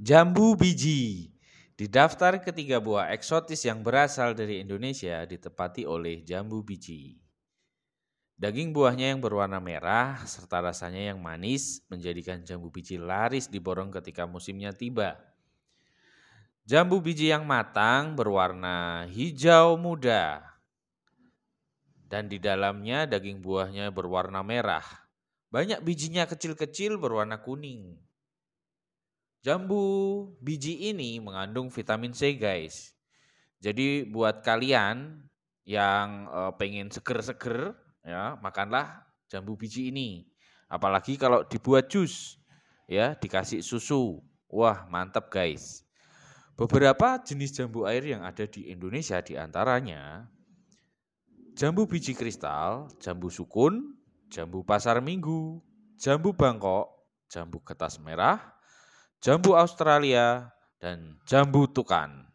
Jambu biji. Di daftar ketiga buah eksotis yang berasal dari Indonesia ditepati oleh jambu biji. Daging buahnya yang berwarna merah serta rasanya yang manis menjadikan jambu biji laris diborong ketika musimnya tiba. Jambu biji yang matang berwarna hijau muda dan di dalamnya daging buahnya berwarna merah. Banyak bijinya kecil-kecil berwarna kuning. Jambu biji ini mengandung vitamin C guys. Jadi buat kalian yang uh, pengen seger-seger ya, makanlah jambu biji ini. Apalagi kalau dibuat jus ya, dikasih susu. Wah, mantap guys. Beberapa jenis jambu air yang ada di Indonesia di antaranya jambu biji kristal, jambu sukun, jambu pasar minggu, jambu bangkok, jambu kertas merah, jambu Australia, dan jambu tukan.